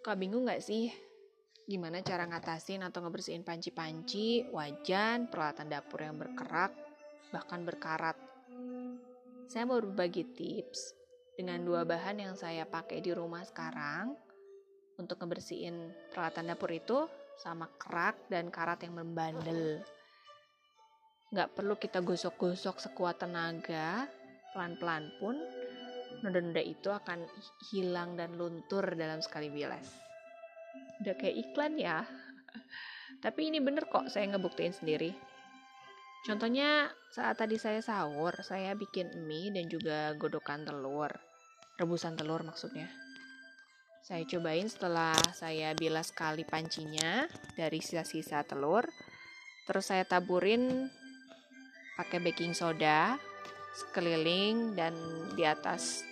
Suka bingung gak sih? Gimana cara ngatasin atau ngebersihin panci-panci, wajan, peralatan dapur yang berkerak, bahkan berkarat. Saya mau berbagi tips dengan dua bahan yang saya pakai di rumah sekarang untuk ngebersihin peralatan dapur itu sama kerak dan karat yang membandel. Gak perlu kita gosok-gosok sekuat tenaga, pelan-pelan pun noda-noda itu akan hilang dan luntur dalam sekali bilas. Udah kayak iklan ya. Tapi ini bener kok saya ngebuktiin sendiri. Contohnya saat tadi saya sahur, saya bikin mie dan juga godokan telur. Rebusan telur maksudnya. Saya cobain setelah saya bilas kali pancinya dari sisa-sisa telur. Terus saya taburin pakai baking soda sekeliling dan di atas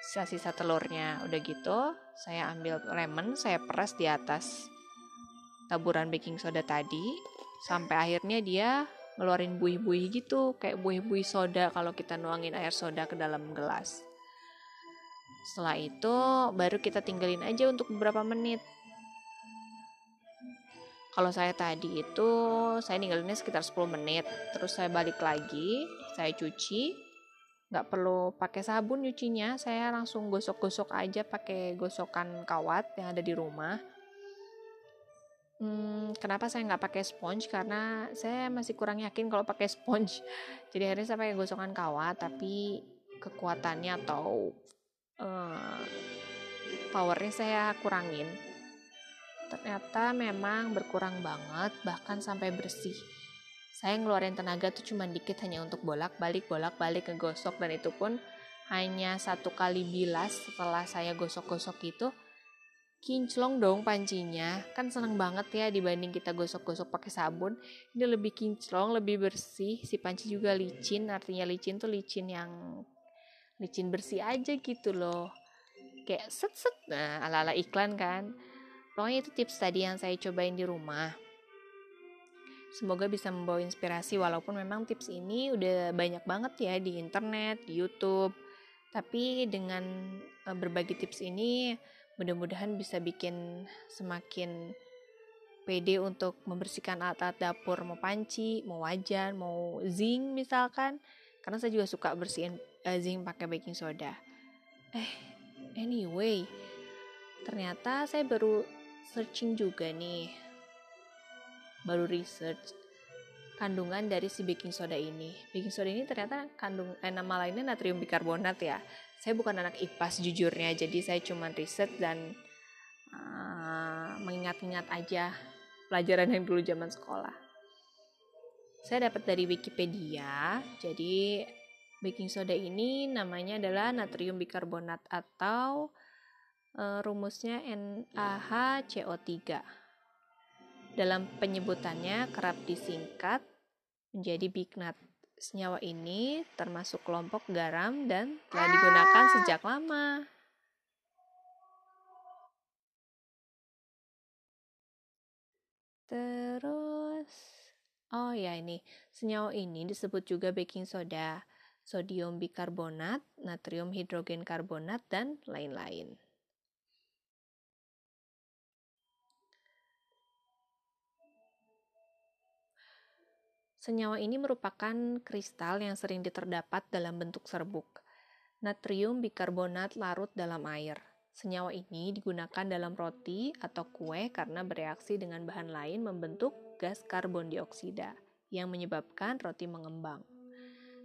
sisa-sisa telurnya. Udah gitu, saya ambil lemon, saya peras di atas taburan baking soda tadi sampai akhirnya dia ngeluarin buih-buih gitu, kayak buih-buih soda kalau kita nuangin air soda ke dalam gelas. Setelah itu baru kita tinggalin aja untuk beberapa menit. Kalau saya tadi itu saya ninggalinnya sekitar 10 menit, terus saya balik lagi, saya cuci, nggak perlu pakai sabun nyucinya saya langsung gosok-gosok aja pakai gosokan kawat yang ada di rumah. Hmm, kenapa saya nggak pakai sponge? Karena saya masih kurang yakin kalau pakai sponge. Jadi akhirnya saya pakai gosokan kawat tapi kekuatannya atau uh, powernya saya kurangin. Ternyata memang berkurang banget bahkan sampai bersih saya ngeluarin tenaga tuh cuma dikit hanya untuk bolak-balik bolak-balik ngegosok dan itu pun hanya satu kali bilas setelah saya gosok-gosok itu. Kinclong dong pancinya. Kan seneng banget ya dibanding kita gosok-gosok pakai sabun. Ini lebih kinclong lebih bersih. Si panci juga licin artinya licin tuh licin yang licin bersih aja gitu loh. Kayak set set nah ala ala iklan kan. Pokoknya itu tips tadi yang saya cobain di rumah Semoga bisa membawa inspirasi walaupun memang tips ini udah banyak banget ya di internet, di YouTube. Tapi dengan uh, berbagi tips ini mudah-mudahan bisa bikin semakin pede untuk membersihkan alat-alat dapur mau panci, mau wajan, mau zinc misalkan. Karena saya juga suka bersihin uh, zinc pakai baking soda. Eh, anyway, ternyata saya baru searching juga nih baru research kandungan dari si baking soda ini. Baking soda ini ternyata kandung eh, nama lainnya natrium bikarbonat ya. Saya bukan anak IPA sejujurnya, jadi saya cuma riset dan uh, mengingat-ingat aja pelajaran yang dulu zaman sekolah. Saya dapat dari Wikipedia, jadi baking soda ini namanya adalah natrium bikarbonat atau uh, rumusnya NaHCO3 dalam penyebutannya kerap disingkat menjadi bignat. Senyawa ini termasuk kelompok garam dan telah digunakan sejak lama. Terus, oh ya ini, senyawa ini disebut juga baking soda, sodium bikarbonat, natrium hidrogen karbonat, dan lain-lain. Senyawa ini merupakan kristal yang sering terdapat dalam bentuk serbuk. Natrium bikarbonat larut dalam air. Senyawa ini digunakan dalam roti atau kue karena bereaksi dengan bahan lain membentuk gas karbon dioksida yang menyebabkan roti mengembang.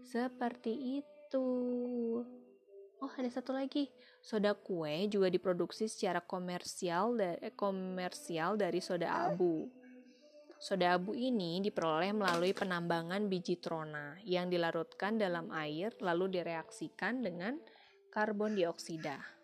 Seperti itu. Oh, ada satu lagi. Soda kue juga diproduksi secara komersial dari, komersial dari soda abu. Soda abu ini diperoleh melalui penambangan biji trona yang dilarutkan dalam air lalu direaksikan dengan karbon dioksida.